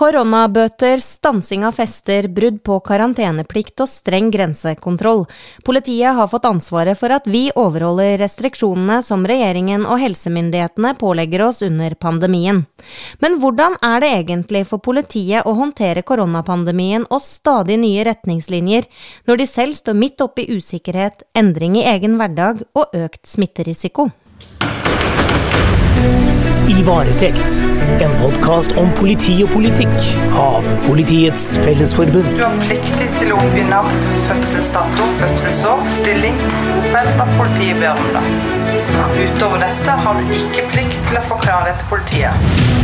Koronabøter, stansing av fester, brudd på karanteneplikt og streng grensekontroll. Politiet har fått ansvaret for at vi overholder restriksjonene som regjeringen og helsemyndighetene pålegger oss under pandemien. Men hvordan er det egentlig for politiet å håndtere koronapandemien og stadig nye retningslinjer, når de selv står midt oppe i usikkerhet, endring i egen hverdag og økt smitterisiko? I varetekt, en podkast om politi og politikk av Politiets Fellesforbund. Du har pliktig til å oppgi navn, fødselsdato, fødselsår, stilling, bopel når politiet ber om det. Utover dette har du ikke plikt til å forklare det til politiet.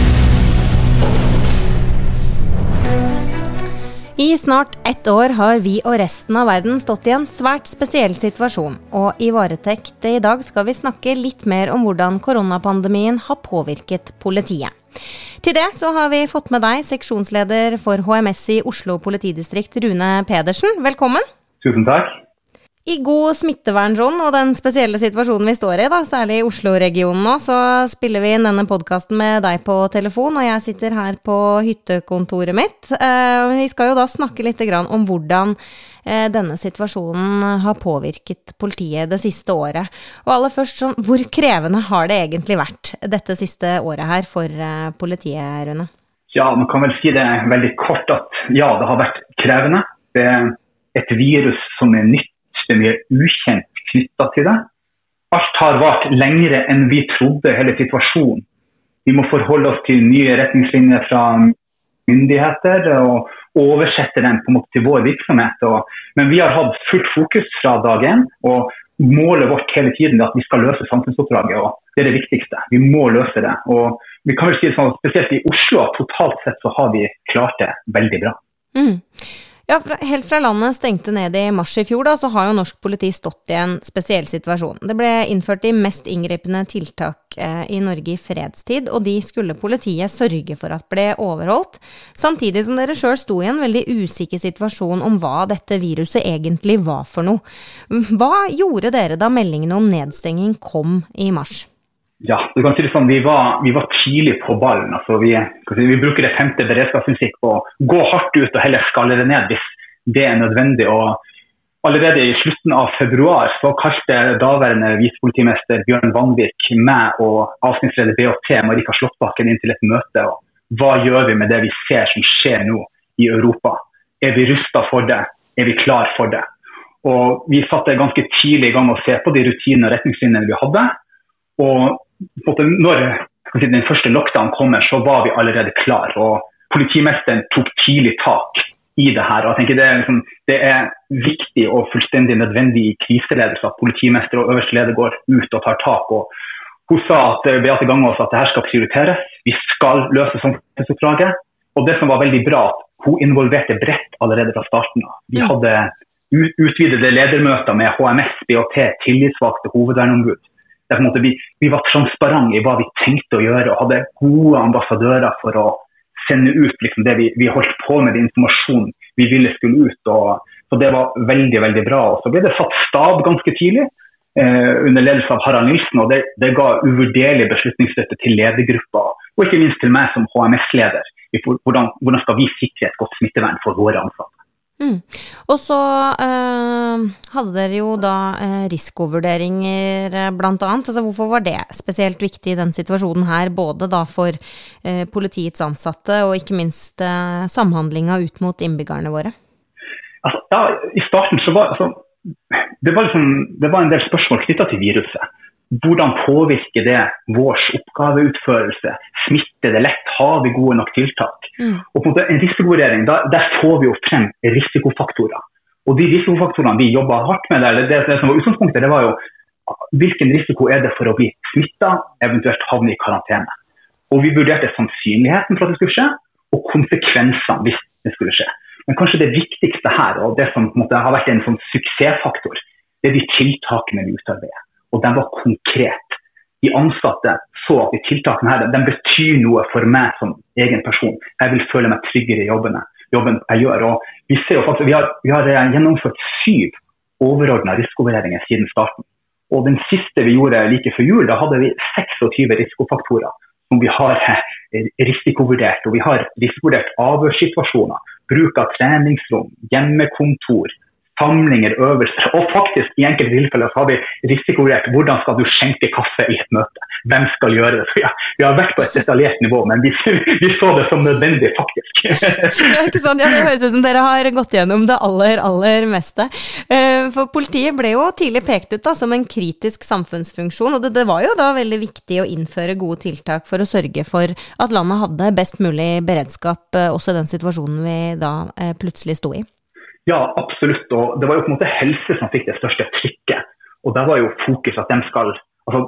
I snart ett år har vi og resten av verden stått i en svært spesiell situasjon, og i varetekt i dag skal vi snakke litt mer om hvordan koronapandemien har påvirket politiet. Til det så har vi fått med deg seksjonsleder for HMS i Oslo politidistrikt, Rune Pedersen. Velkommen. Tusen takk. I god smittevernzone og den spesielle situasjonen vi står i, da, særlig i Oslo-regionen nå, så spiller vi inn denne podkasten med deg på telefon, og jeg sitter her på hyttekontoret mitt. Eh, vi skal jo da snakke litt om hvordan eh, denne situasjonen har påvirket politiet det siste året. Og aller først, sånn, hvor krevende har det egentlig vært dette siste året her for eh, politiet, Rune? Ja, man kan vel si det veldig kort at ja, det har vært krevende. Det er et virus som er nytt er mye ukjent knytta til det. Alt har vart lengre enn vi trodde, hele situasjonen. Vi må forholde oss til nye retningslinjer fra myndigheter og oversette dem på en måte til vår virksomhet. Men vi har hatt fullt fokus fra dag én. Og målet vårt hele tiden er at vi skal løse samfunnsoppdraget. og Det er det viktigste. Vi må løse det. Og vi kan vel si det sånn, Spesielt i Oslo totalt sett så har vi klart det veldig bra. Mm. Ja, fra, Helt fra landet stengte ned i mars i fjor, da, så har jo norsk politi stått i en spesiell situasjon. Det ble innført de mest inngripende tiltak eh, i Norge i fredstid, og de skulle politiet sørge for at ble overholdt, samtidig som dere sjøl sto i en veldig usikker situasjon om hva dette viruset egentlig var for noe. Hva gjorde dere da meldingene om nedstenging kom i mars? Ja, du kan si det sånn, vi var, vi var tidlig på ballen. Altså, vi, vi, bruker det femte beredskapsprinsipp på å gå hardt ut og heller skalle det ned hvis det er nødvendig. Og allerede i slutten av februar så kalte daværende visepolitimester Bjørn Vanvik meg og avsnittsleder BHT Marika Slåttbakken inn til et møte. Og hva gjør vi med det vi ser som skjer nå i Europa? Er vi rusta for det? Er vi klar for det? Og Vi satte ganske tidlig i gang å se på de rutinene og retningslinjene vi hadde. Og når si, den første lockdown kommer, så var vi allerede klar. og Politimesteren tok tidlig tak i det her. og jeg tenker Det er, liksom, det er viktig og fullstendig nødvendig i kriseledelse at politimester og øverste leder går ut og tar tak. og Hun sa at Beate Gangås at det her skal prioriteres. Vi skal løse samfunnsoppdraget. Og det som var veldig bra, at hun involverte bredt allerede fra starten av. Vi hadde utvidede ledermøter med HMS, BHT, tillitsvalgte, hovedverneombud måte, vi, vi, var transparente i hva vi tenkte å gjøre og hadde gode ambassadører for å sende ut liksom, det vi, vi, holdt på med, den informasjonen vi ville skulle ut. Og, så Det var veldig veldig bra. Og så ble det satt stab ganske tidlig eh, under ledelse av Harald Nilsen. og Det, det ga uvurderlig beslutningsstøtte til ledergruppa, og ikke minst til meg som HMS-leder. Hvordan, hvordan skal vi sikre et godt smittevern for våre ansatte. Mm. Og så eh, hadde dere jo da eh, risikovurderinger eh, blant annet. Altså, hvorfor var det spesielt viktig i den situasjonen her, både da for eh, politiets ansatte og ikke minst eh, samhandlinga ut mot innbyggerne våre? Altså, ja, I starten så var altså, det, var liksom, det var en del spørsmål knytta til viruset. Hvordan påvirker det vår oppgaveutførelse? Smitter det lett? Har vi gode nok tiltak? Mm. Og på en, risikovurdering, der, der, får vi jo frem risikofaktorer. Og de risikofaktorene vi jobba hardt med, der, det, det, som var utgangspunktet, det var jo hvilken risiko er det for å bli smitta, eventuelt havne i karantene. Og Vi vurderte sannsynligheten for at det skulle skje, og konsekvensene hvis det skulle skje. Men kanskje det viktigste her, og det som måte, har vært en sånn suksessfaktor, det er de tiltakene vi utarbeider og den var konkret. De ansatte så at de tiltakene her, de betyr noe for meg som egen person. Jeg vil føle meg tryggere i jobbene, jobben jeg gjør. Og vi, ser jo faktisk, vi, har, vi har eh, gjennomført syv overordna risikovurderinger siden starten. Og Den siste vi gjorde like før jul, da hadde vi 26 risikofaktorer som vi har risikovurdert. Og vi har risikovurdert avhørssituasjoner, bruk av treningsrom, hjemmekontor, samlinger, øvelser. Og faktisk i enkelte tilfeller så har vi risikovurdert hvordan skal du skjenke kaffe i et møte. Hvem skal gjøre det? Så ja, vi har vært på et detaljert nivå, men vi, vi så det som nødvendig, faktisk. ja, ikke sant? Ja, Det høres ut som dere har gått gjennom det aller, aller meste. Eh, for politiet ble jo tidlig pekt ut da, som en kritisk samfunnsfunksjon, og det, det var jo da veldig viktig å innføre gode tiltak for å sørge for at landet hadde best mulig beredskap, eh, også i den situasjonen vi da eh, plutselig sto i. Ja, absolutt. Og det var jo på en måte helse som fikk det største trykket. Og der var jo fokus at de skal altså,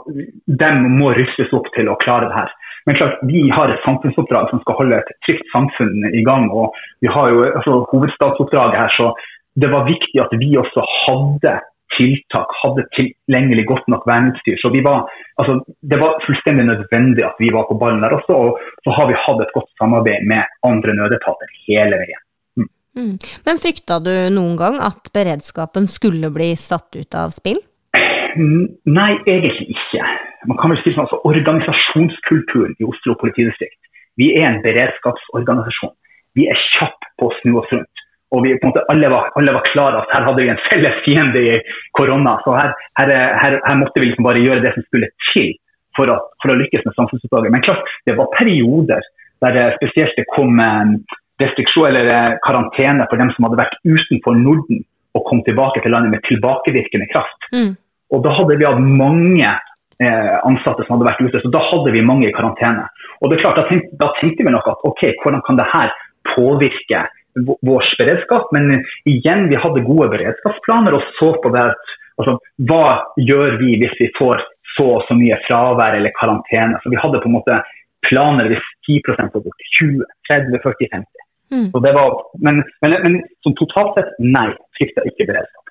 de må rustes opp til å klare det her. Men klart, vi har et samfunnsoppdrag som skal holde et trygt samfunn i gang. og Vi har jo altså, hovedstadsoppdraget her, så det var viktig at vi også hadde tiltak, hadde tilgjengelig godt nok verneutstyr. Så vi var, altså, det var fullstendig nødvendig at vi var på ballen der også. Og så har vi hatt et godt samarbeid med andre nødetater hele veien. Mm. Men frykta du noen gang at beredskapen skulle bli satt ut av spill? Nei, egentlig ikke. Man kan vel si sånn, altså, Organisasjonskulturen i Oslo politidistrikt. Vi er en beredskapsorganisasjon. Vi er kjappe på å snu oss rundt. Og vi, måte, alle, var, alle var klare at her hadde vi en felles fiende i korona. Så her, her, her, her, måtte vi liksom bare gjøre det som skulle til for å, for å lykkes med samfunnsoppdraget. Men klart, det var perioder der spesielt det kom eh, restriksjon eller eh, karantene for dem som hadde vært utenfor Norden og kom tilbake til landet med tilbakevirkende kraft. Mm. Og Da hadde vi hatt mange eh, ansatte som hadde vært ute, så da hadde vi mange i karantene. Og det er klart, Da tenkte, da tenkte vi nok at ok, hvordan kan det her påvirke vår beredskap? Men igjen, vi hadde gode beredskapsplaner og så på det altså, hva gjør vi hvis vi får så og så mye fravær eller karantene. Så Vi hadde på en måte planer hvis 10 går bort. 20, 30, 40, 50. Mm. Var, men, men, men, som totalt sett, nei, frykter ikke beredskap.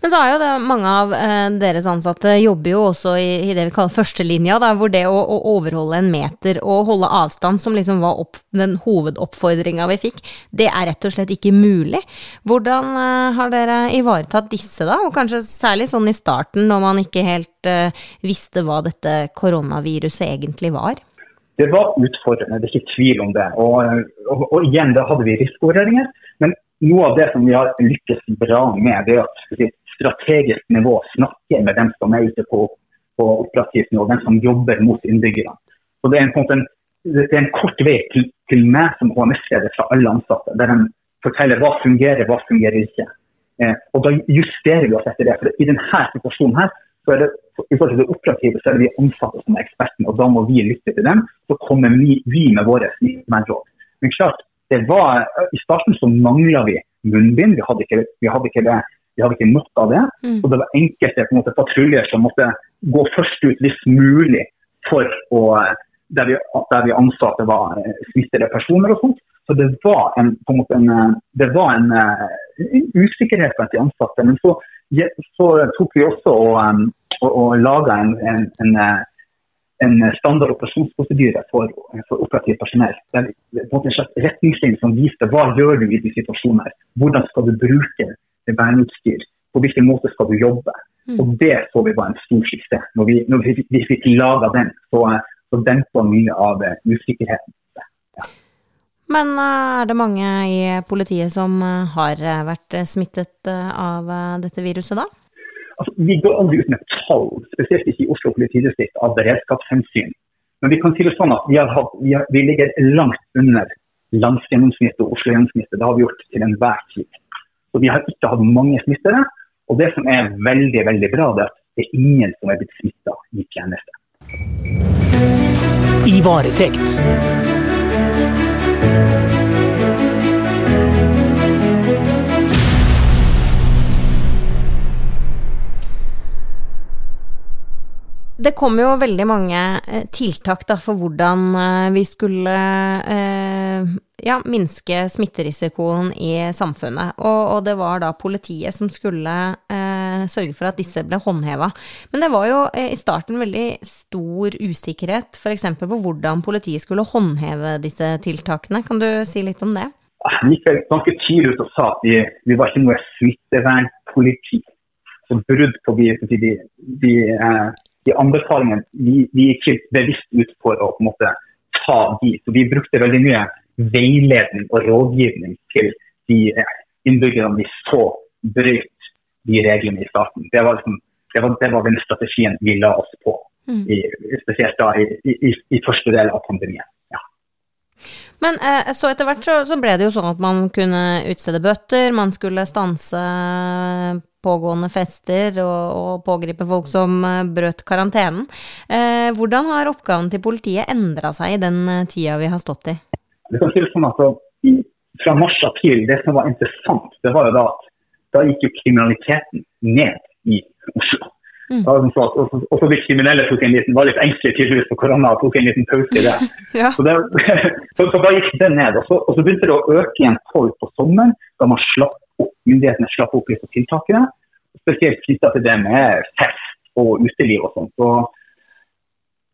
Men så er jo det, mange av eh, deres ansatte jobber jo også i, i det vi kaller førstelinja, da, hvor det å, å, overholde en meter og holde avstand, som liksom var opp, den hovedoppfordringa vi fikk, det er rett og slett ikke mulig. Hvordan eh, har dere ivaretatt disse, da, og kanskje særlig sånn i starten, når man ikke helt eh, visste hva dette koronaviruset egentlig var? Det var utfordrende, det er ikke tvil om det. Og, og, og igjen, da hadde vi risikovurderinger. Men noe av det som vi har lykkes bra med, det er at strategisk nivå snakker med dem som er ute på, på operativt nivå, dem som jobber mot innbyggerne. Det er en, en, det er en kort vei til, til meg som HMS-leder fra alle ansatte, der de forteller hva fungerer, hva fungerer ikke. Eh, og Da justerer vi oss etter det. For I denne situasjonen her, det i forhold til det operative så er det vi ansatte som er ekspertene, og da må vi lytte til dem. Så kommer vi, vi med våre smittevernråd. Men klart, det var, I starten så mangla vi munnbind. Vi hadde ikke, vi hadde ikke, det, vi hadde ikke nok av det. Mm. Og det var enkelte på en måte, patruljer som måtte gå først ut hvis mulig for å der vi, der vi anså at det var eh, smittede personer og sånt. Så det var en, på en, måte en, eh, det var en, en eh, usikkerhet blant de ansatte. Men så, så tok vi også og, og, og laga en, en, en, en, standard operasjonsprosedyre for, for operativt personell. Det er en slags retningslinje som viste hva gjør du i de situasjonene. Hvordan skal du bruke verneutstyr? På hvilken måte skal du jobbe? Mm. Og Det så vi var en stor skifte. Når vi, når vi, vi fikk laga den, så, så dempa mye av usikkerheten. Ja. Men er det mange i politiet som har vært smittet av dette viruset, da? Altså, vi går aldri ut med tall, spesielt ikke i Oslo politidistrikt, av beredskapshensyn. Men vi kan si det sånn at vi, hatt, vi, har, vi ligger langt under landsgjennomsnittet og Oslo-gjennomsnittet. Det har vi gjort til enhver tid. Så Vi har ikke hatt mange smittere. Og det som er veldig veldig bra, det er at det er ingen som er blitt smitta i tjeneste. I varetekt. Det kom jo veldig mange eh, tiltak da, for hvordan eh, vi skulle eh, ja, minske smitterisikoen i samfunnet. Og, og, det var da politiet som skulle eh, sørge for at disse ble håndheva. Men det var jo eh, i starten veldig stor usikkerhet f.eks. på hvordan politiet skulle håndheve disse tiltakene. Kan du si litt om det? Mikael ganske tidlig ut og sa at vi, vi var ikke noe smittevernpoliti. Så brudd på de, de, de, de anbefalingene vi, vi gikk bevisst ut for å på en måte ta de. Så vi brukte veldig mye veiledning og rådgivning til de innbyggerne vi så brøt de reglene i staten. Det var, liksom, det var, det var den strategien vi la oss på, Mm. i, spesielt da i, i, i første del av pandemien. Men eh, så etter hvert så, så ble det jo sånn at man kunne utstede bøter, man skulle stanse pågående fester og, og pågripe folk som eh, brøt karantenen. Eh, hvordan har oppgaven til politiet endra seg i den eh, tida vi har stått i? Det kan si sånn at Fra mars-april, det som var interessant, det var jo da at da gikk jo kriminaliteten ned i Oslo. Mm. Det sånn at- Og så- og så de kriminelle tok en liten, var litt engstelige tydeligvis på korona og tok en liten pause i det. Ja. Så, det, så, så da gikk det ned. Og så, og så begynte det å øke igjen på på sommeren, da man slapp opp, myndighetene slapp opp litt på tiltakene. Spesielt knytta til det med fest og uteliv og sånt. Så,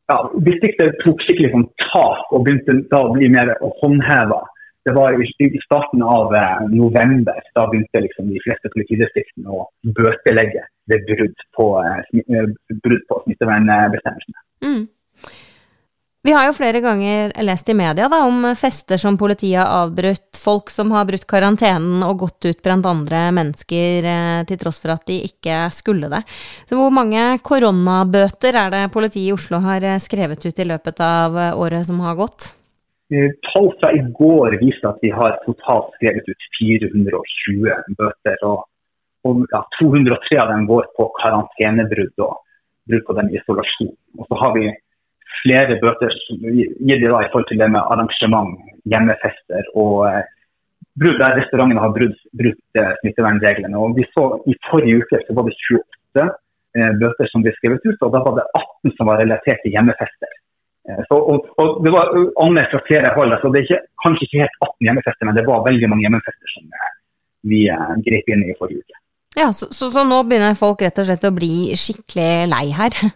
ja, distriktet tok skikkelig sånn tak og begynte da å bli mer håndheva. Det var i, i starten av eh, november. Da begynte liksom de fleste politidistriktene å bøtelegge ved brudd på, eh, brudd på smittevernbestemmelsene. Mm. Vi har jo flere ganger lest i media da, om fester som politiet har avbrutt, folk som har brutt karantenen og gått ut blant andre mennesker eh, til tross for at de ikke skulle det. Så hvor mange koronabøter er det politiet i Oslo har eh, skrevet ut i løpet av året som har gått? Tall fra i går viser at vi har totalt skrevet ut 420 bøter. og, og ja, 203 av dem går på karantenebrudd og brudd på den isolasjon. Og så har vi flere bøter som gir da i forhold til det med arrangement, hjemmefester og eh, brudd der restaurantene har brutt, brutt eh, smittevernreglene. Og vi så I forrige uke så var det 28 eh, bøter som ble skrevet ut, og da var det 18 som var relatert til hjemmefester. Eh, Så, og, og det var anmeldt fra flere hold. så Det er ikke, kanskje ikke helt 18 hjemmefester, men det var veldig mange hjemmefester som vi grep inn i forrige uke. Ja, så, så, så nå begynner folk rett og slett å bli skikkelig lei her.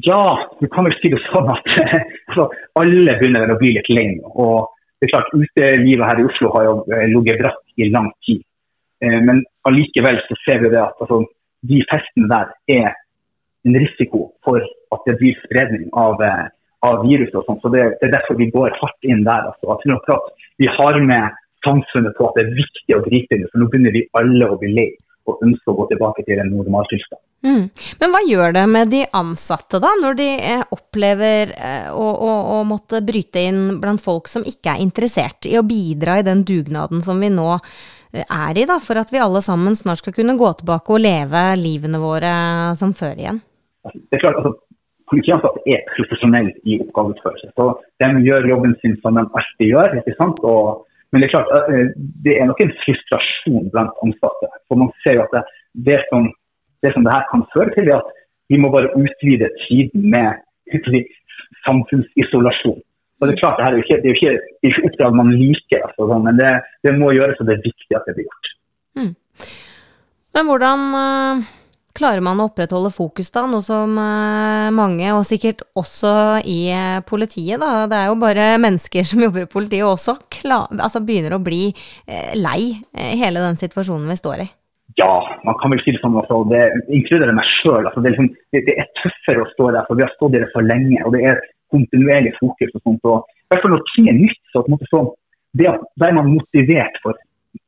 Ja, du kan vel si det sånn at altså, alle begynner å bli litt lei nå. Og det er klart, utelivet her i Oslo har jo eh, ligget bratt i lang tid. Eh, Men allikevel så ser vi det at altså, de festene der er en risiko for at det blir spredning av, eh, av viruset og sånn. Så det, det er derfor vi går hardt inn der. Altså. Vi har med samfunnet på at det er viktig å gripe inn, for nå begynner vi alle å bli lei og ønsker å gå tilbake til en normaltilstand. Mm. Men hva gjør det med de ansatte, da, når de eh, opplever eh, å, å, å måtte bryte inn blant folk som ikke er interessert i å bidra i den dugnaden som vi nå eh, er i, da, for at vi alle sammen snart skal kunne gå tilbake og leve livene våre som før igjen? Det er klart, altså, Politiansatte er profesjonelle i oppgaveutførelse. så De gjør jobben sin som de alltid gjør. ikke sant? Og, men det er klart, eh, det er nok en frustrasjon blant ansatte. For Man ser jo at det, det, som, det som det her kan føre til, er at vi må bare utvide tiden med samfunnsisolasjon. Og Det er klart, det her er jo ikke, det er jo ikke, oppdrag man liker, altså, sånn, men det, det må gjøres, og det er viktig at det blir gjort. Men hvordan eh, klarer man å opprettholde fokus da, noe som eh, mange, og sikkert også i eh, politiet, da, det er jo bare mennesker som jobber i politiet også, klar, altså begynner å bli eh, lei hele den situasjonen vi står i? Ja, man kan vel si det sånn. Altså, det inkluderer meg sjøl. Altså, det, liksom, det, det er tøffere å stå der, for vi har stått i det for lenge. og det er kontinuerlig fokus. og sånt, og i hvert fall når ting er nytt, så, måte, så det, er man motivert for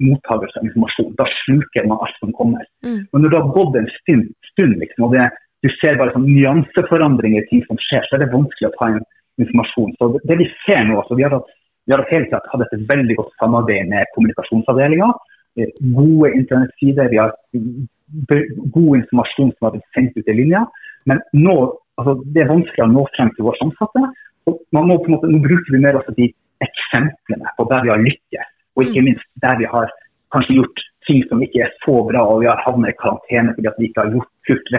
mottakelse av informasjon. Da sluker man alt som kommer. Mm. Men når det har gått en stund, stund liksom, og det, du ser bare sånn nyanseforandringer i ting som skjer, så er det vanskelig å ta inn informasjon. Så det, det vi ser nå, altså, vi har, hatt, vi har hele tiden hatt et veldig godt samarbeid med kommunikasjonsavdelinga. Eh, Gode internettsider, vi har god informasjon som har blitt sendt ut i linja. Men nå, altså, det er vanskelig å nå frem til våre ansatte. Og man må på en måte, nå bruker vi mer også de eksemplene på der vi har lykkes, og ikke minst der vi har kanskje gjort ting som ikke er så bra, og vi har havnet i karantene fordi vi ikke har gjort fulgt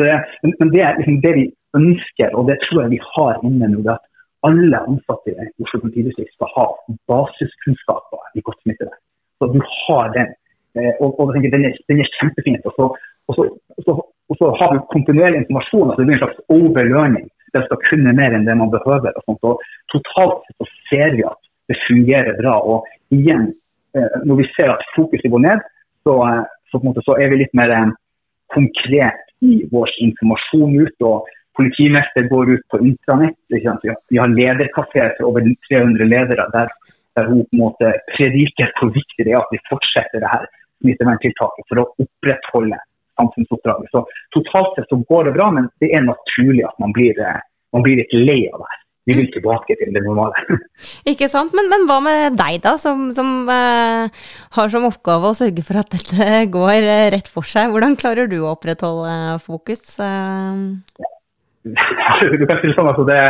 det, men, det er liksom det vi ønsker, og det tror jeg vi har inne nå. at alle ansatte i Oslo politidistrikt skal ha basiskunnskaper i godt smittevern. Så du har den. Eh, og, og tenker, den, er, den er kjempefint. Og så, og, så, så, og så har du kontinuerlig informasjon. altså Det blir en slags overlearning. Det skal kunne mer enn det man behøver. Og sånt, og totalt så ser vi at det fungerer bra. Og igjen, eh, når vi ser at fokuset går ned, så, eh, så, måte, så er vi litt mer eh, konkret i vår informasjon ut. og Politimester går ut på intranett. Vi har lederkafeer for over 300 ledere der, der hun på en måte prediker hvor viktig det er at vi fortsetter det her smitteverntiltaket for å opprettholde samfunnsoppdraget. Så Totalt sett så går det bra, men det er naturlig at man blir, man blir litt lei av det her. Vi vil tilbake til det normale. Ikke sant. Men, men hva med deg, da, som, som uh, har som oppgave å sørge for at dette går uh, rett for seg. Hvordan klarer du å opprettholde fokus? Uh... du kan si det sånn altså det,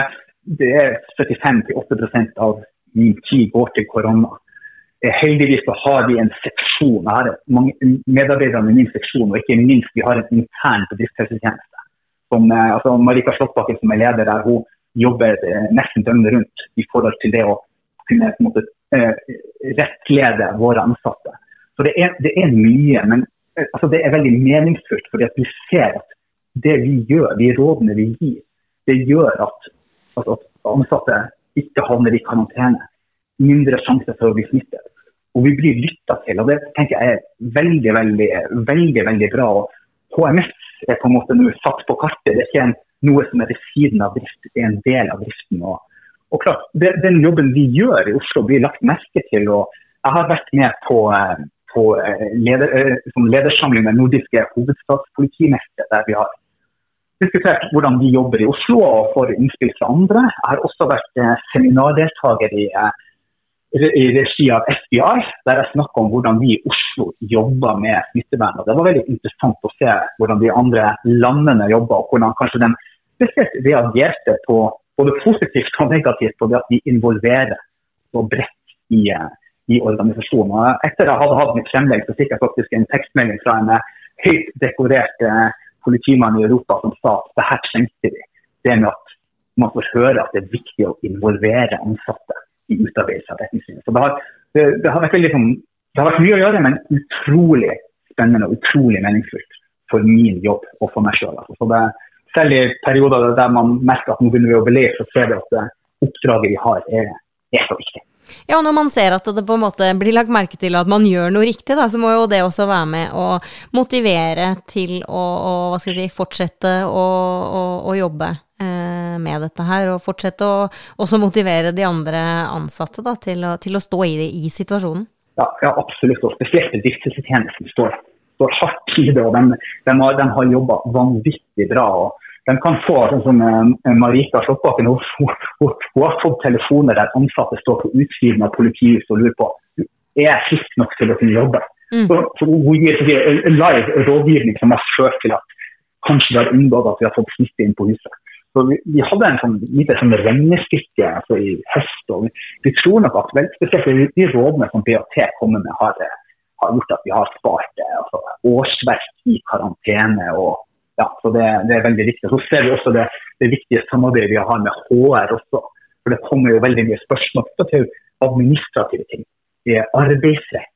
det er 75-8% av min tid går til korona. Heldigvis så har vi en seksjon, jeg har mange medarbeidere i min seksjon, og ikke minst vi har en intern bedriftshelsetjeneste. Som, altså Marika Slåttbakken som er leder der, hun jobber eh, nesten døgnet rundt i forhold til det å kunne på en måte, eh, rettlede våre ansatte. Så det er, det er mye, men eh, altså, det er veldig meningsfullt. fordi at vi ser at det vi gjør, de rådene vi gir, det gjør at, at ansatte ikke havner i karantene. Mindre sjanse for å bli smittet. Og vi blir lytta til. og Det tenker jeg er veldig, veldig, veldig, veldig bra. HMS er på en måte nå satt på kartet. Det er ikke en noe som er ved siden av drift, er en del av driften. Og, og klart, det, Den jobben vi gjør i Oslo blir lagt merke til. og Jeg har vært med på, eh, på eh, leder, som ledersamling med nordiske hovedstadspolitimestre, der vi har diskutert hvordan vi jobber i Oslo og får innspill fra andre. Jeg har også vært seminardeltaker i i regi av FBI, der jeg snakka om hvordan vi i Oslo jobber med smittevern. Og det var veldig interessant å se hvordan de andre landene jobber, og hvordan kanskje de spesielt reagerte på både positivt og negativt på det at de involverer så bredt i, i organisasjonen. Og etter jeg hadde hatt mitt fremlegg, så fikk jeg faktisk en tekstmelding fra en høyt dekorert eh, politimann i Europa som sa at det her trengte vi. Det med at man får høre at det er viktig å involvere ansatte i utarbeidelse av retningslinjer. Så det har, det, det, har vært liksom, det har vært mye å gjøre, men utrolig spennende og utrolig meningsfullt for min jobb og for meg sjøl. Altså. Selv i perioder der man merker at nå begynner vi å lei, så ser vi at oppdraget vi har, er, er så viktig. Ja, når man ser at det på en måte blir lagt merke til at man gjør noe riktig, da, så må jo det også være med å motivere til å, å si, fortsette å, å, å jobbe Eh, med dette her, og fortsette å også motivere de andre ansatte da, til, å, til, å, stå i, det, i situasjonen? Ja, ja, absolutt. Og spesielt bedriftshelsetjenesten står, står hardt i det. og De, de har, de har jobba vanvittig bra. og de kan få, sånn som uh, Marika Slåttbakken, hun, hun, hun, hun, har fått telefoner der ansatte står på utsiden av politihuset og lurer på er jeg frisk nok til å kunne jobbe. Mm. Så, så Hun gir en live rådgivning som har ført til at kanskje det har unngått at vi har fått smitte inn på huset. Så vi, vi, hadde en sånn lite sånn regnestykke altså i høst. og vi, vi, tror nok at vel, spesielt de rådene som BAT kommer med, har, har, gjort at vi har spart altså, årsverk i karantene. og ja, så det, det, er veldig viktig. Så ser vi også det, det viktige samarbeidet vi har med HR også. For det kommer jo veldig mye spørsmål til administrative ting. Det er arbeidsrett.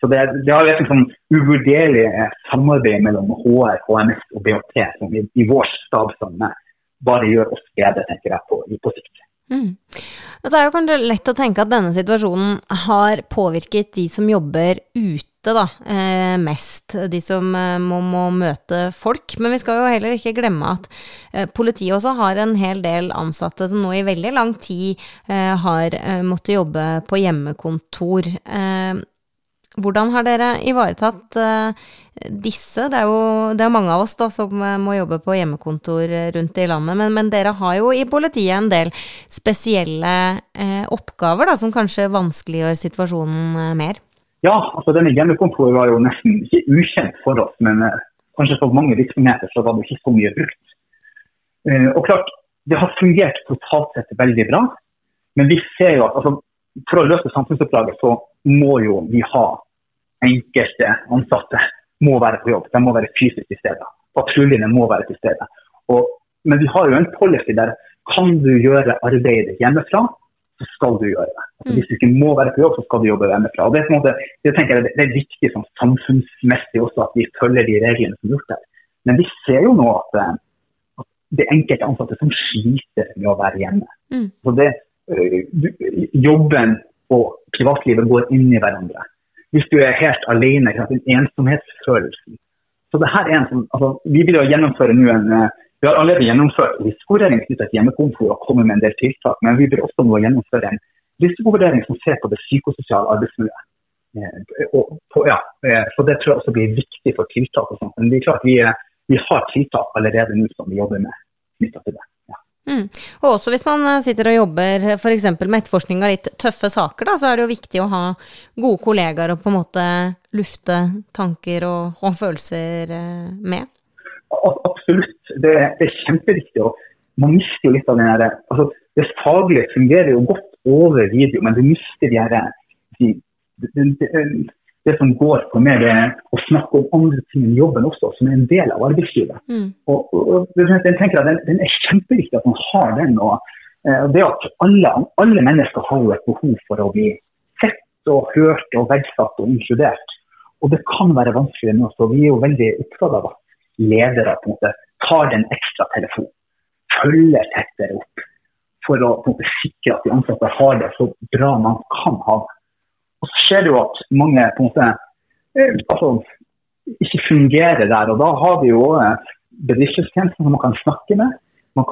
Så det, det er et sånn uvurderlig samarbeid mellom HR, HMS og BHT som i, i vår stab er bare gjør oss bedre, tenker jeg, på, på sikt. Mm. Det er jo kanskje lett å tenke at denne situasjonen har påvirket de som jobber ute da, eh, mest. De som eh, må, må, møte folk. Men vi skal jo heller ikke glemme at eh, politiet også har en hel del ansatte som nå i veldig lang tid har måttet jobbe på hjemmekontor. Eh, hvordan har dere ivaretatt uh, disse? Det er jo det er mange av oss da, som uh, må jobbe på hjemmekontor eh, rundt i landet, men, men, dere har jo i politiet en del spesielle uh, oppgaver da, som kanskje vanskeliggjør situasjonen mer? Ja, altså denne hjemmekontoret var jo nesten ikke ukjent for oss, men kanskje for mange virksomheter så var det ikke så mye brukt. og klart, det har fungert totalt sett veldig bra, men vi ser jo at altså, for å løse samfunnsoppdraget så må jo vi ha enkelte ansatte må være på jobb. De må være fysisk til stede. Patruljene må være til stede. Og, men vi har jo en policy der kan du gjøre arbeidet hjemmefra, så skal du gjøre det. Altså, hvis du ikke må være på jobb, så skal du jobbe hjemmefra. Og Det, er, måte, det, jeg, det er viktig sånn, samfunnsmessig også at vi følger de reglene som er gjort der. Men vi ser jo nå at, eh, at det er enkelte ansatte som sliter med å være hjemme. Mm. Så det, eh, Jobben og privatlivet går inn i hverandre hvis du er helt alene, den ensomhetsfølelsen, Så det her er en sånn, altså, Vi vil jo gjennomføre nå en eh, vi har allerede gjennomført risikovurdering knyttet til hjemmekontor og kommet med en del tiltak. Men vi vil også nå gjennomføre en risikovurdering som ser på det psykososiale arbeidsmiljøet. Eh, på, ja, eh, så Det tror jeg også blir viktig for tiltak. og sånt. Men det er klart vi, vi har tiltak allerede nå som vi jobber med knyttet til det. Mm. Og også hvis man sitter og jobber f.eks. med etterforskning av litt tøffe saker, da, så er det jo viktig å ha gode kollegaer og på en måte lufte tanker og, og følelser med. Absolutt. Det, det, er kjempeviktig. og Man mister jo litt av den derre altså, Det faglige fungerer jo godt over video, men du mister de herre det, som går på mer å snakke om andre ting enn jobben også, som er en del av arbeidslivet. Mm. Og, og, jeg tenker at den, den, er kjempeviktig at man har den. og uh, det at alle, alle, mennesker har jo et behov for å bli sett og hørt og verdsatt og inkludert. Og det kan være vanskelig nå, så vi er jo veldig opptatt av at ledere på en måte tar den ekstra telefonen. Følger tettere opp for å på en måte, sikre at de ansatte har det så bra man kan ha det. Så skjer det jo at mange på en måte eh, altså, ikke fungerer der. og Da har vi jo eh, bedriftstjenesten som man kan snakke med.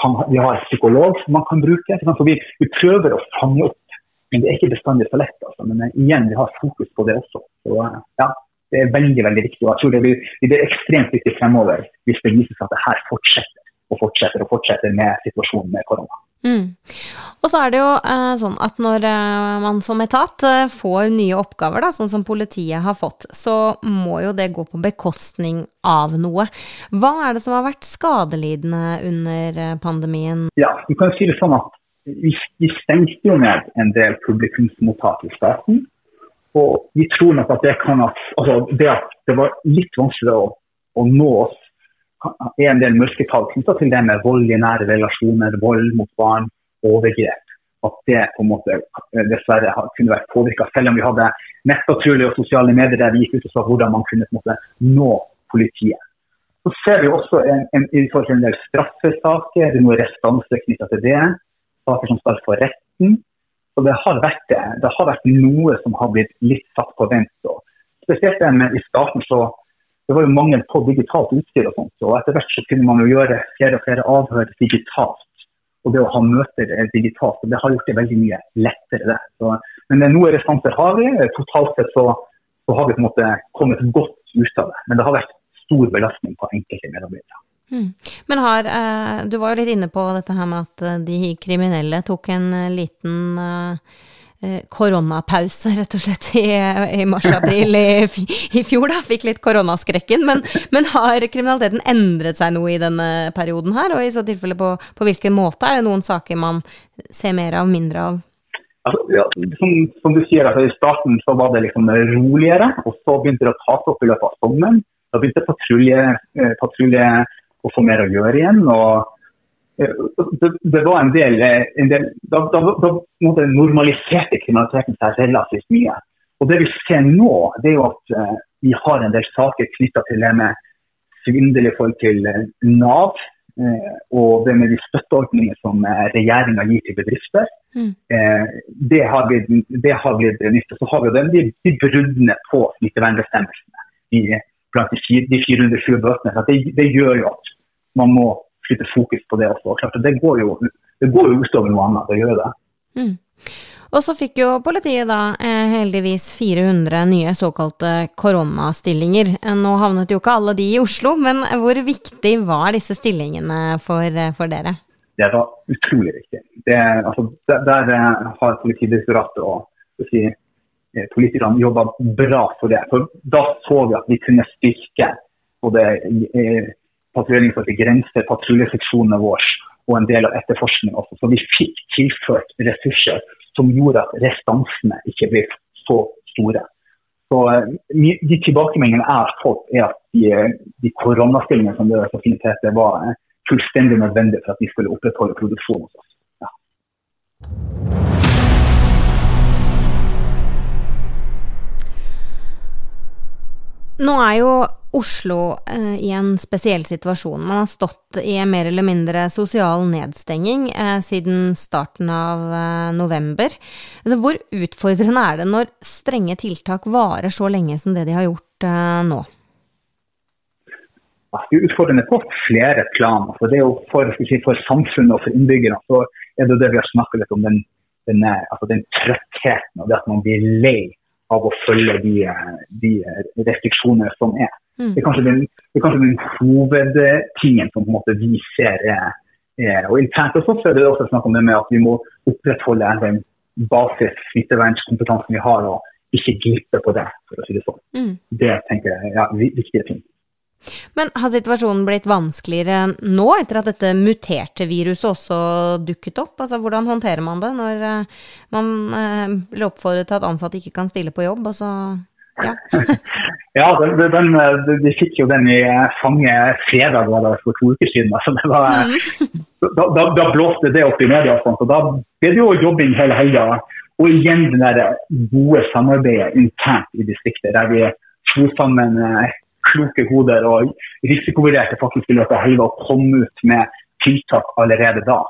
Kan, vi har psykolog som man kan bruke. Så vi, vi, prøver å fange opp. Men det er ikke bestandig så lett. Altså. Men eh, igjen, vi har fokus på det også. Så, ja det er veldig veldig viktig. og jeg tror Det blir, det blir ekstremt viktig fremover hvis det viser seg at det her fortsetter og fortsetter og fortsetter med situasjonen med korona. Mm. Og så er det jo eh, sånn at når eh, man som etat eh, får nye oppgaver, da, sånn som politiet har fått, så må jo det gå på bekostning av noe. Hva er det som har vært skadelidende under eh, pandemien? Ja, du kan si det sånn at vi, vi stengte jo ned en del publikumsmottak i staten. Og vi tror nok at det kan at, altså det at det var litt vanskelig å, å nå oss, er en del mørketall knyttet til det med vold i nære relasjoner, vold mot barn, overgrep. At det på en måte dessverre kunne vært påvirka, selv om vi hadde nettpatruljer og sosiale medier der vi gikk ut og sa hvordan man kunne på en måte nå politiet. Så ser vi også en, en, en del straffesaker, det er noe restanse knytta til det. Saker som skal for retten. Så det har, vært, det det har vært noe som har blitt litt satt på vent. Spesielt med, i starten så det var jo mangel på digitalt utstyr. og sånt, Og Etter hvert så kunne man jo gjøre flere og flere avhør digitalt. Og det å ha møter digitalt, og det har gjort det veldig mye lettere. det. Så, men noe restanser har vi. Totalt sett så, så, har vi på en måte kommet godt ut av det. Men det har vært stor belastning på enkelte medarbeidere. Mm. Men har, eh, du var jo litt inne på dette her med at eh, de kriminelle tok en eh, liten koronapause, rett og slett, i, i mars-april i, i, fjor. da, Fikk litt koronaskrekken. Men, men, har kriminaliteten endret seg noe i denne perioden her? Og i så tilfelle på, på hvilken måte? Er det noen saker man ser mer av, mindre av? Altså, ja, som, som, du sier, altså, I starten så var det liksom roligere, og så begynte det å ta seg opp i løpet av sommeren. Da begynte patrulje, patrulje å få mer å gjøre igjen. og eh, det, det var en del, eh, en del Da, da, da normaliserte kriminaliteten seg relativt mye. Og Det vi ser nå, det er jo at uh, vi har en del saker knytta til det med svindel i forhold til Nav. Uh, og det med de støtteordningene som uh, regjeringa gir til bedrifter. Mm. det, har blitt, det har blitt nytt. Og så har vi jo de, de bruddene på smittevernbestemmelsene blant de, de 420 bøtene. Det, det, gjør jo at man må flytte fokus på det også. Klart, det går jo, det går jo utover noe annet, det gjør det. Mm. Og så fikk jo politiet da eh, heldigvis 400 nye såkalte koronastillinger. Nå havnet jo ikke alle de i Oslo, men hvor viktig var disse stillingene for, eh, for dere? Det var utrolig viktig. Det, altså, der, der, eh, har Politidirektoratet og si, politikerne jobba bra for det. For da så vi at vi kunne styrke både patruljering for å begrense patruljeseksjonene våre og en del av etterforskningen også. Så vi fikk tilført ressurser som gjorde at restansene ikke ble så store. Så eh, De tilbakemeldingene jeg har fått, er at de, de koronastillingene som det så var eh, fullstendig nødvendige for at vi skulle opprettholde produksjonen hos oss. Ja. Nå er jo Oslo eh, i en spesiell situasjon. Man har stått i en mer eller mindre sosial nedstenging eh, siden starten av eh, november. Altså, hvor utfordrende er det når strenge tiltak varer så lenge som det de har gjort eh, nå? det er utfordrende på flere plan. Altså, det er jo for, for samfunnet og for innbyggerne er det det vi har snakket litt om, den, den, altså, den trøttheten og det at man blir lei av å følge de, de restriksjonene som er. Mm. Det, er kanskje den, det er kanskje den hovedtingen som på en måte vi ser er, er og internt hos oss er det også snakk om det med at vi må opprettholde den basis smittevernkompetansen vi har, og ikke glippe på det, for å si det sånn. Mm. Det tenker jeg er ja, viktige ting. Men har situasjonen blitt vanskeligere nå, etter at dette muterte viruset også dukket opp? Altså, hvordan håndterer man det når uh, man blir oppfordret til at ansatte ikke kan stille på jobb? Altså, ja, ja den, den, de fikk jo den i fanget fredag var det for to uker siden. Altså, var, mm. da, da, da, blåste det opp i media, og, sånt, og da ble det jo jobbing hele helga. Og igjen det der gode samarbeidet internt i distriktet, der vi slo sammen kloke hoder og risikovurderte faktisk i løpet av helga å komme ut med tiltak allerede da.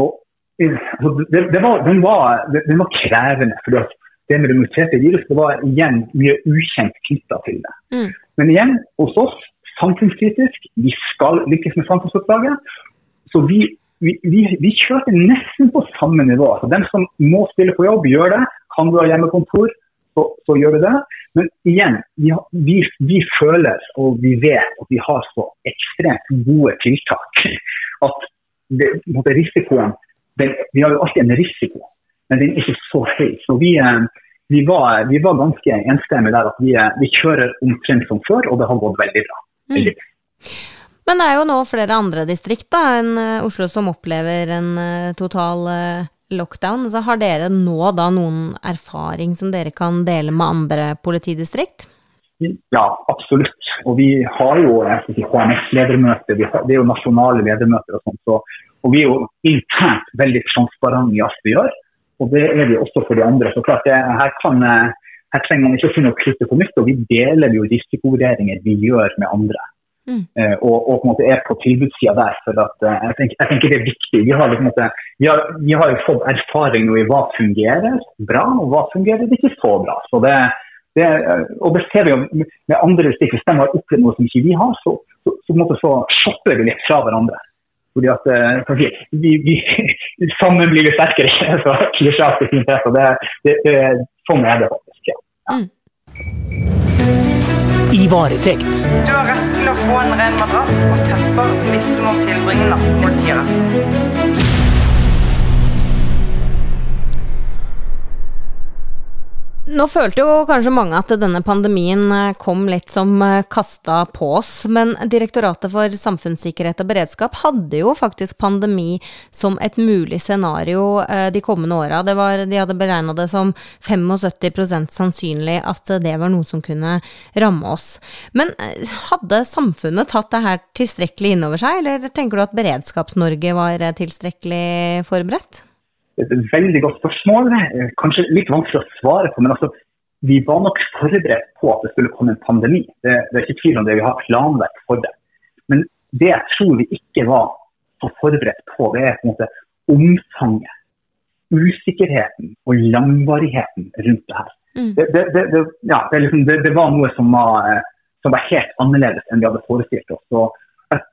Og, altså, det, det var, den, var, den, var, krevende. for det med det muterte viruset det var igjen mye ukjent knytta til det. Mm. Men igjen, hos oss, samfunnskritisk. Vi skal lykkes med samfunnsoppdraget. Så vi, vi, vi, vi kjørte nesten på samme nivå. Så dem som må spille på jobb, gjør det. Kan du ha hjemmekontor, så, så gjør vi det. Men igjen, vi, vi, vi, føler og vi vet at vi har så ekstremt gode tiltak at det, risikoen det, Vi har jo alltid en risiko, men den er ikke så høy. Så vi, eh, vi, var, vi var, ganske enstemmige der at vi, eh, vi, kjører omtrent som før, og det har gått veldig bra. Veldig. Mm. Men det er jo nå flere andre distrikt enn eh, Oslo som opplever en total lockdown. Så har dere nå da noen erfaring som dere kan dele med andre politidistrikt? Ja, absolutt. Og vi har jo HMS-ledermøter, det er jo nasjonale ledermøter og sånt. Så, og vi er jo internt veldig transparente i alt vi gjør. Og det er vi også for de andre. Så klart, det, her, kan, her trenger man ikke å finne opp kruttet på nytt. Og vi deler jo risikovurderinger vi gjør med andre. Mm. Eh, og, og, på en måte er på tilbudssida der. for at, uh, jeg, tenker, jeg, tenker, det er viktig. Vi har, liksom, vi, har, vi har, jo fått erfaring nå i hva fungerer bra, og hva fungerer ikke så bra. Så det, det, og det ser vi jo med andre stikk, Hvis de har opplevd noe som ikke vi har, så, så, så, så, så shopper vi litt fra hverandre. Fordi at uh, vi, vi, Sammen blir vi sterkere. så det, det, det, Sånn er det faktisk. ja. Mm i varetekt. Du har rett til å få en ren madrass og tepper hvis du må tilbringe natten Nå følte jo kanskje mange at denne pandemien eh, kom litt som eh, kasta på oss, men Direktoratet for samfunnssikkerhet og beredskap hadde jo faktisk pandemi som et mulig scenario eh, de kommende åra. De hadde beregna det som 75% sannsynlig at det var noe som kunne ramme oss. Men hadde samfunnet tatt det her tilstrekkelig inn over seg, eller tenker du at Beredskaps-Norge var tilstrekkelig forberedt? Et veldig godt spørsmål. Eh, kanskje litt vanskelig å svare på, men altså, vi var nok forberedt på at det skulle komme en pandemi. Det, det er ikke tvil om det, vi har planverk for det. Men det jeg tror vi ikke var så forberedt på, det er på en måte omfanget, usikkerheten og langvarigheten rundt det her. Mm. Det, det, ja, liksom, det, var noe som var, eh, som var, helt annerledes enn vi hadde forestilt oss. Og,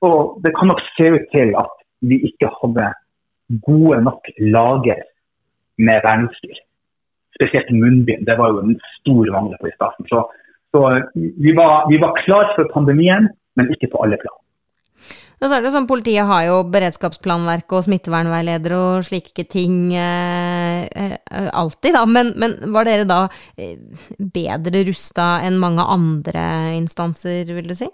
og det kan nok se ut til at vi ikke hadde gode nok lager med verneutstyr. Spesielt munnbind. Det var jo en stor mangel på i starten. Så, så vi, var, vi, var, klar for pandemien, men ikke på alle plan. Og så er det sånn, Politiet har jo beredskapsplanverk og smittevernveileder og slike ting eh, eh, alltid, da. Men, men, var dere da eh, bedre rusta enn mange andre instanser, vil du si?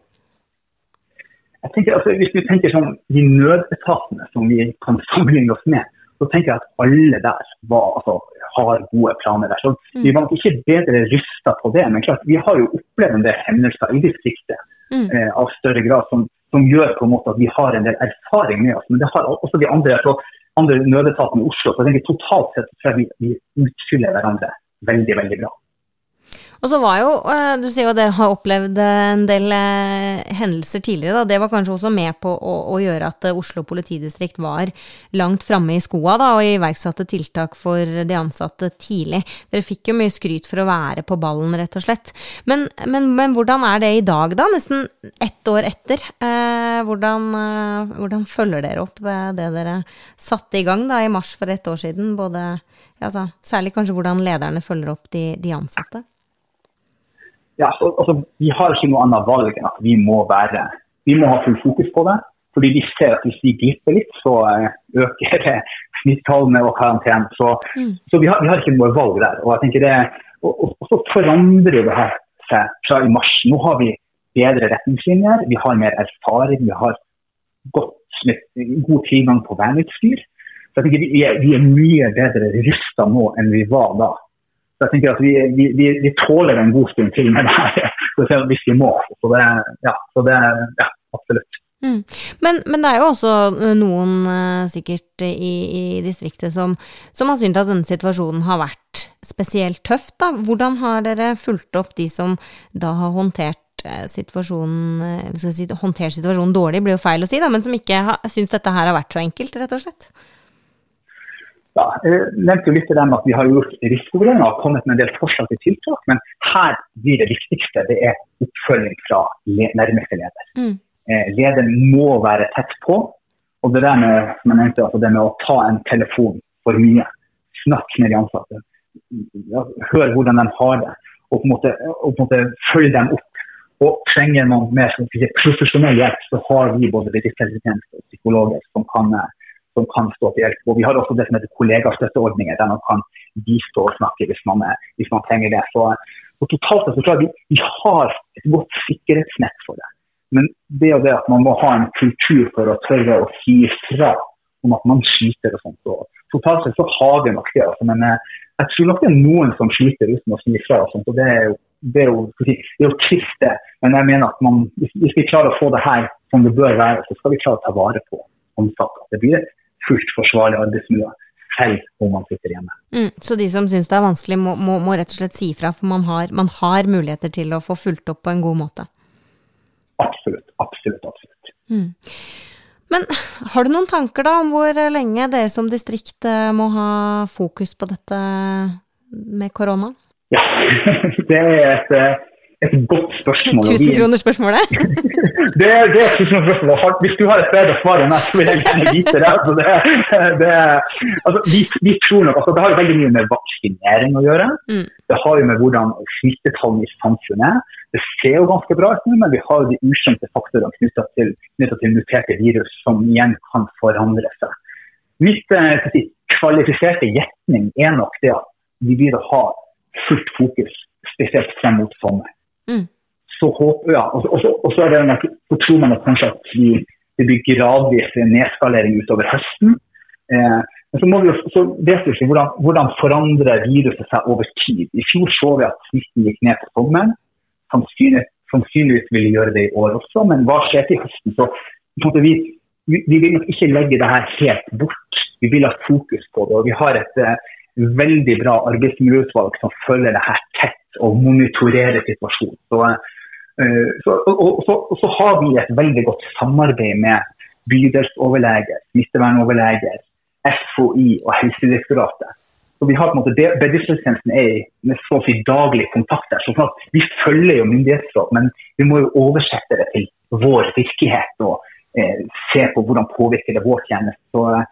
Jeg tenker altså, Hvis du tenker sånn de nødetatene som vi kan sammenligne oss med, så tenker jeg at alle der var, altså, har gode planer der. Så mm. Vi var nok ikke bedre rysta på det, men klart, vi har jo opplevd en del hendelser i distriktet mm. eh, av større grad som, som, gjør på en måte at vi har en del erfaring med oss. Men det har også de andre, altså, andre nødetatene i Oslo. så jeg tenker Totalt sett tror jeg vi, vi utfyller hverandre veldig, veldig bra. Og så var jo, eh, Du sier jo dere har opplevd en del eh, hendelser tidligere. da, Det var kanskje også med på å, å gjøre at eh, Oslo politidistrikt var langt framme i skoa da, og iverksatte tiltak for de ansatte tidlig. Dere fikk jo mye skryt for å være på ballen, rett og slett. Men, men, men hvordan er det i dag, da? Nesten ett år etter. Eh, hvordan, eh, hvordan, følger dere opp det dere satte i gang da i mars for ett år siden? Både, altså, særlig kanskje hvordan lederne følger opp de, de ansatte? Ja, altså, Vi har ikke noe annet valg enn at vi må være vi må ha full fokus på det. Fordi vi ser at hvis vi glipper litt, så eh, øker det smittetallene og karantenen. Så, mm. så vi, har, vi, har, ikke noe valg der. Og jeg tenker det, og, og, så forandrer det her seg fra i mars. Nå har vi bedre retningslinjer, vi har mer erfaring, vi har godt, god tilgang på verneutstyr. Så jeg tenker vi er, vi er mye bedre rusta nå enn vi var da. Så jeg tenker at vi, vi, vi, tåler en god stund til med det her hvis vi må. Så det, ja, så det ja, absolutt. Mm. Men, men, det er jo også eh, noen uh, sikkert i, i distriktet som, som, har syntes at denne situasjonen har vært spesielt tøff. Da. Hvordan har dere fulgt opp de som da har håndtert uh, situasjonen si, håndtert situasjonen dårlig, blir jo feil å si, da, men som ikke syns dette her har vært så enkelt, rett og slett? Ja, jeg nevnte jo litt til dem at Vi har gjort risikovurderinger og kommet med en del forslag til tiltak. Men her blir det viktigste det er oppfølging fra nærmeste leder. Mm. Eh, lederen må være tett på. Og det der med, som jeg nevnte, altså det med å ta en telefon for mye. Snakk med de ansatte. Hør hvordan de har det. Og på en måte, på en måte følge dem opp. Og trenger man mer profesjonell hjelp, så har vi både bedriftshelsetjeneste og psykologer som kan som kan stå til hjelp. Og Vi har også det som heter kollegastøtteordninger, der man kan bistå og snakke hvis man, hvis man trenger det. Så, og totalt så tror vi, vi, har et godt sikkerhetsnett for det. Men det og det at man må ha en kultur for å tørre å si fra om at man skyter og sånt. Og totalt sett så har vi nok det. Altså, men eh, jeg tror nok det er noen som skyter uten å si fra. og sånt, og det er jo det er jo, det er jo trist, det. Men jeg mener at man, hvis vi klarer å få det her som det bør være, så skal vi klare å ta vare på ansatte. Det blir et fullt forsvarlig arbeidsmiljø, selv om man sitter hjemme. Mm, så de som syns det er vanskelig, må, må, må, rett og slett si fra, for man har, man har, muligheter til å få fulgt opp på en god måte? Absolutt, absolutt, absolutt. Mm. Men har du noen tanker da om hvor lenge dere som distrikt eh, må ha fokus på dette med korona? Ja, det er et eh, et godt spørsmål. Tusenkronersspørsmålet? det, det er tusenkronersspørsmålet. Hvis du har et bedre svar enn meg, så vil jeg gjerne vite det. Altså, det, det altså, vi, vi, tror nok, altså, det har jo veldig mye med vaksinering å gjøre. Mm. Det har jo med hvordan smittetallene i samfunnet er. Det ser jo ganske bra ut nå, men vi har jo de ukjente faktorene knytta til, til, muterte virus som igjen kan forandre seg. Mitt eh, kvalifiserte gjetning er nok det at vi vil ha fullt fokus, spesielt frem mot sommer. Mm. Så håper ja, og, så er det så tror man kanskje at vi, det blir gradvis nedskalering utover høsten. Eh, men så, må vi, så vet vi ikke hvordan, hvordan forandrer viruset seg over tid. I fjor så vi at smitten gikk ned på sommeren. Sannsynlig, sannsynligvis vil vi gjøre det i år også, men hva skjer til høsten? Så vi, vi, vi, vil nok ikke legge det her helt bort. Vi vil ha fokus på det. og Vi har et uh, veldig bra arbeidsmiljøutvalg som følger det her tett og monitorere situasjonen. Så, uh, så, og, så, så, har vi et veldig godt samarbeid med bydelsoverleger, smittevernoverleger, FHI og Helsedirektoratet. Så vi har på en måte, Bedriftshelsetjenesten er med så å si daglig kontakt der. så sånn Vi følger jo myndighetsråd, men vi må jo oversette det til vår virkelighet og eh, se på hvordan påvirker det vår tjeneste. Så, eh,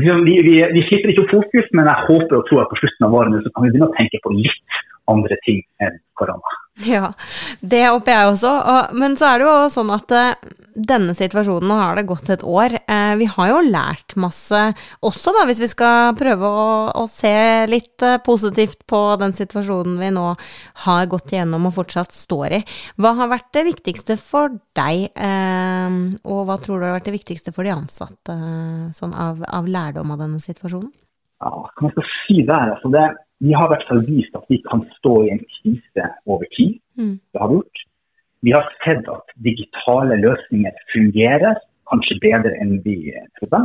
vi, vi, vi, slipper ikke fokus, men jeg håper og tror at på slutten av året kan vi begynne å tenke på litt andre ting enn korona. Ja, det håper jeg også. Men så er det jo sånn at eh, denne situasjonen, nå har det gått et år. Eh, vi har jo lært masse også, da, hvis vi skal prøve å, å se litt eh, positivt på den situasjonen vi nå har gått igjennom og fortsatt står i. Hva har vært det viktigste for deg, og hva tror du har vært det viktigste for de ansatte, sånn av, av lærdom av denne situasjonen? Ja, kan skal jeg si der, altså det vi har i hvert fall vist at vi kan stå i en krise over tid. Mm. Det har vi gjort. Vi har sett at digitale løsninger fungerer, kanskje bedre enn vi trodde.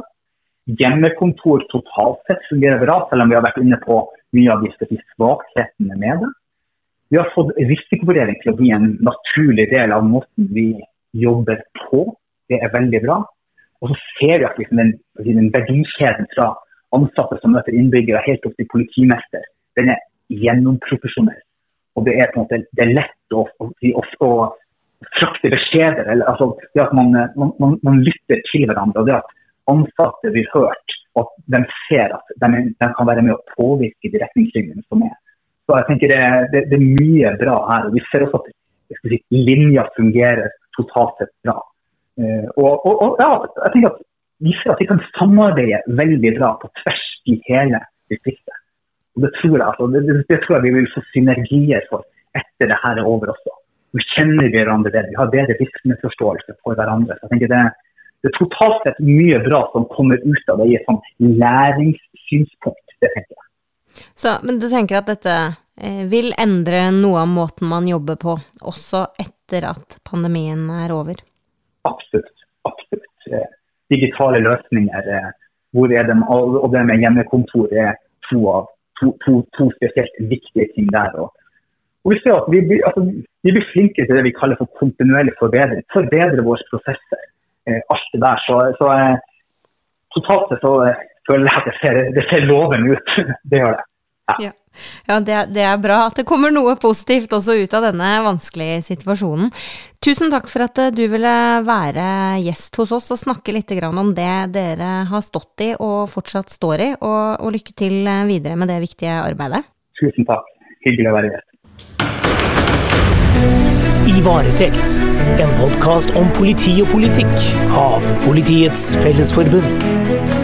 Hjemmekontor totalt sett fungerer bra, selv om vi har vært inne på mye av de svakhetene med det. vi har fått risikovurdering til å bli en naturlig del av måten vi jobber på. Det er veldig bra. Og så ser vi at liksom den, den verdikjeden fra ansatte som møter innbyggere, helt opp til politimester, den er gjennomprofesjonell. Og det er på en måte det er lett å, å, å, frakte beskjeder. Eller, altså, det at man, man, man, lytter til hverandre. og det at ansatte blir hørt, og at de ser at de, de kan være med å påvirke de retningslinjene som er. Så jeg tenker det, det, det, er mye bra her. og Vi ser også at si, linja fungerer totalt sett bra. Uh, og, og, og ja, jeg tenker at Vi ser at vi kan samarbeide veldig bra på tvers i hele distriktet. Og det tror, jeg, altså, det, det, tror jeg vi vil få synergier for etter det her er over også. Nå kjenner vi hverandre bedre, vi har bedre virksomhetsforståelse for hverandre. Så jeg tenker det, det er totalt sett mye bra som kommer ut av det i et sånt læringssynspunkt. det tenker jeg. Så, men du tenker at dette eh, vil endre noe av måten man jobber på, også etter at pandemien er over? Absolutt. Absolutt. Eh, digitale løsninger, eh, hvor er det, og det med hjemmekontor er to, av, to, to, to spesielt viktige ting der. Og, og vi ser at vi, altså, vi, blir flinkere til det vi kaller for kontinuerlig forbedring. Forbedre våre prosesser. alt det der. Så, så totalt sett så føler jeg at det ser, det ser lovende ut. det gjør det. Ja, ja det, det, er bra at det kommer noe positivt også ut av denne vanskelige situasjonen. Tusen takk for at eh, du ville være gjest hos oss og snakke litt om det dere har stått i og fortsatt står i, og, og lykke til eh, videre med det viktige arbeidet. Tusen takk. Hyggelig å være gjest. I varetekt, en podkast om politi og politikk av Politiets Fellesforbund.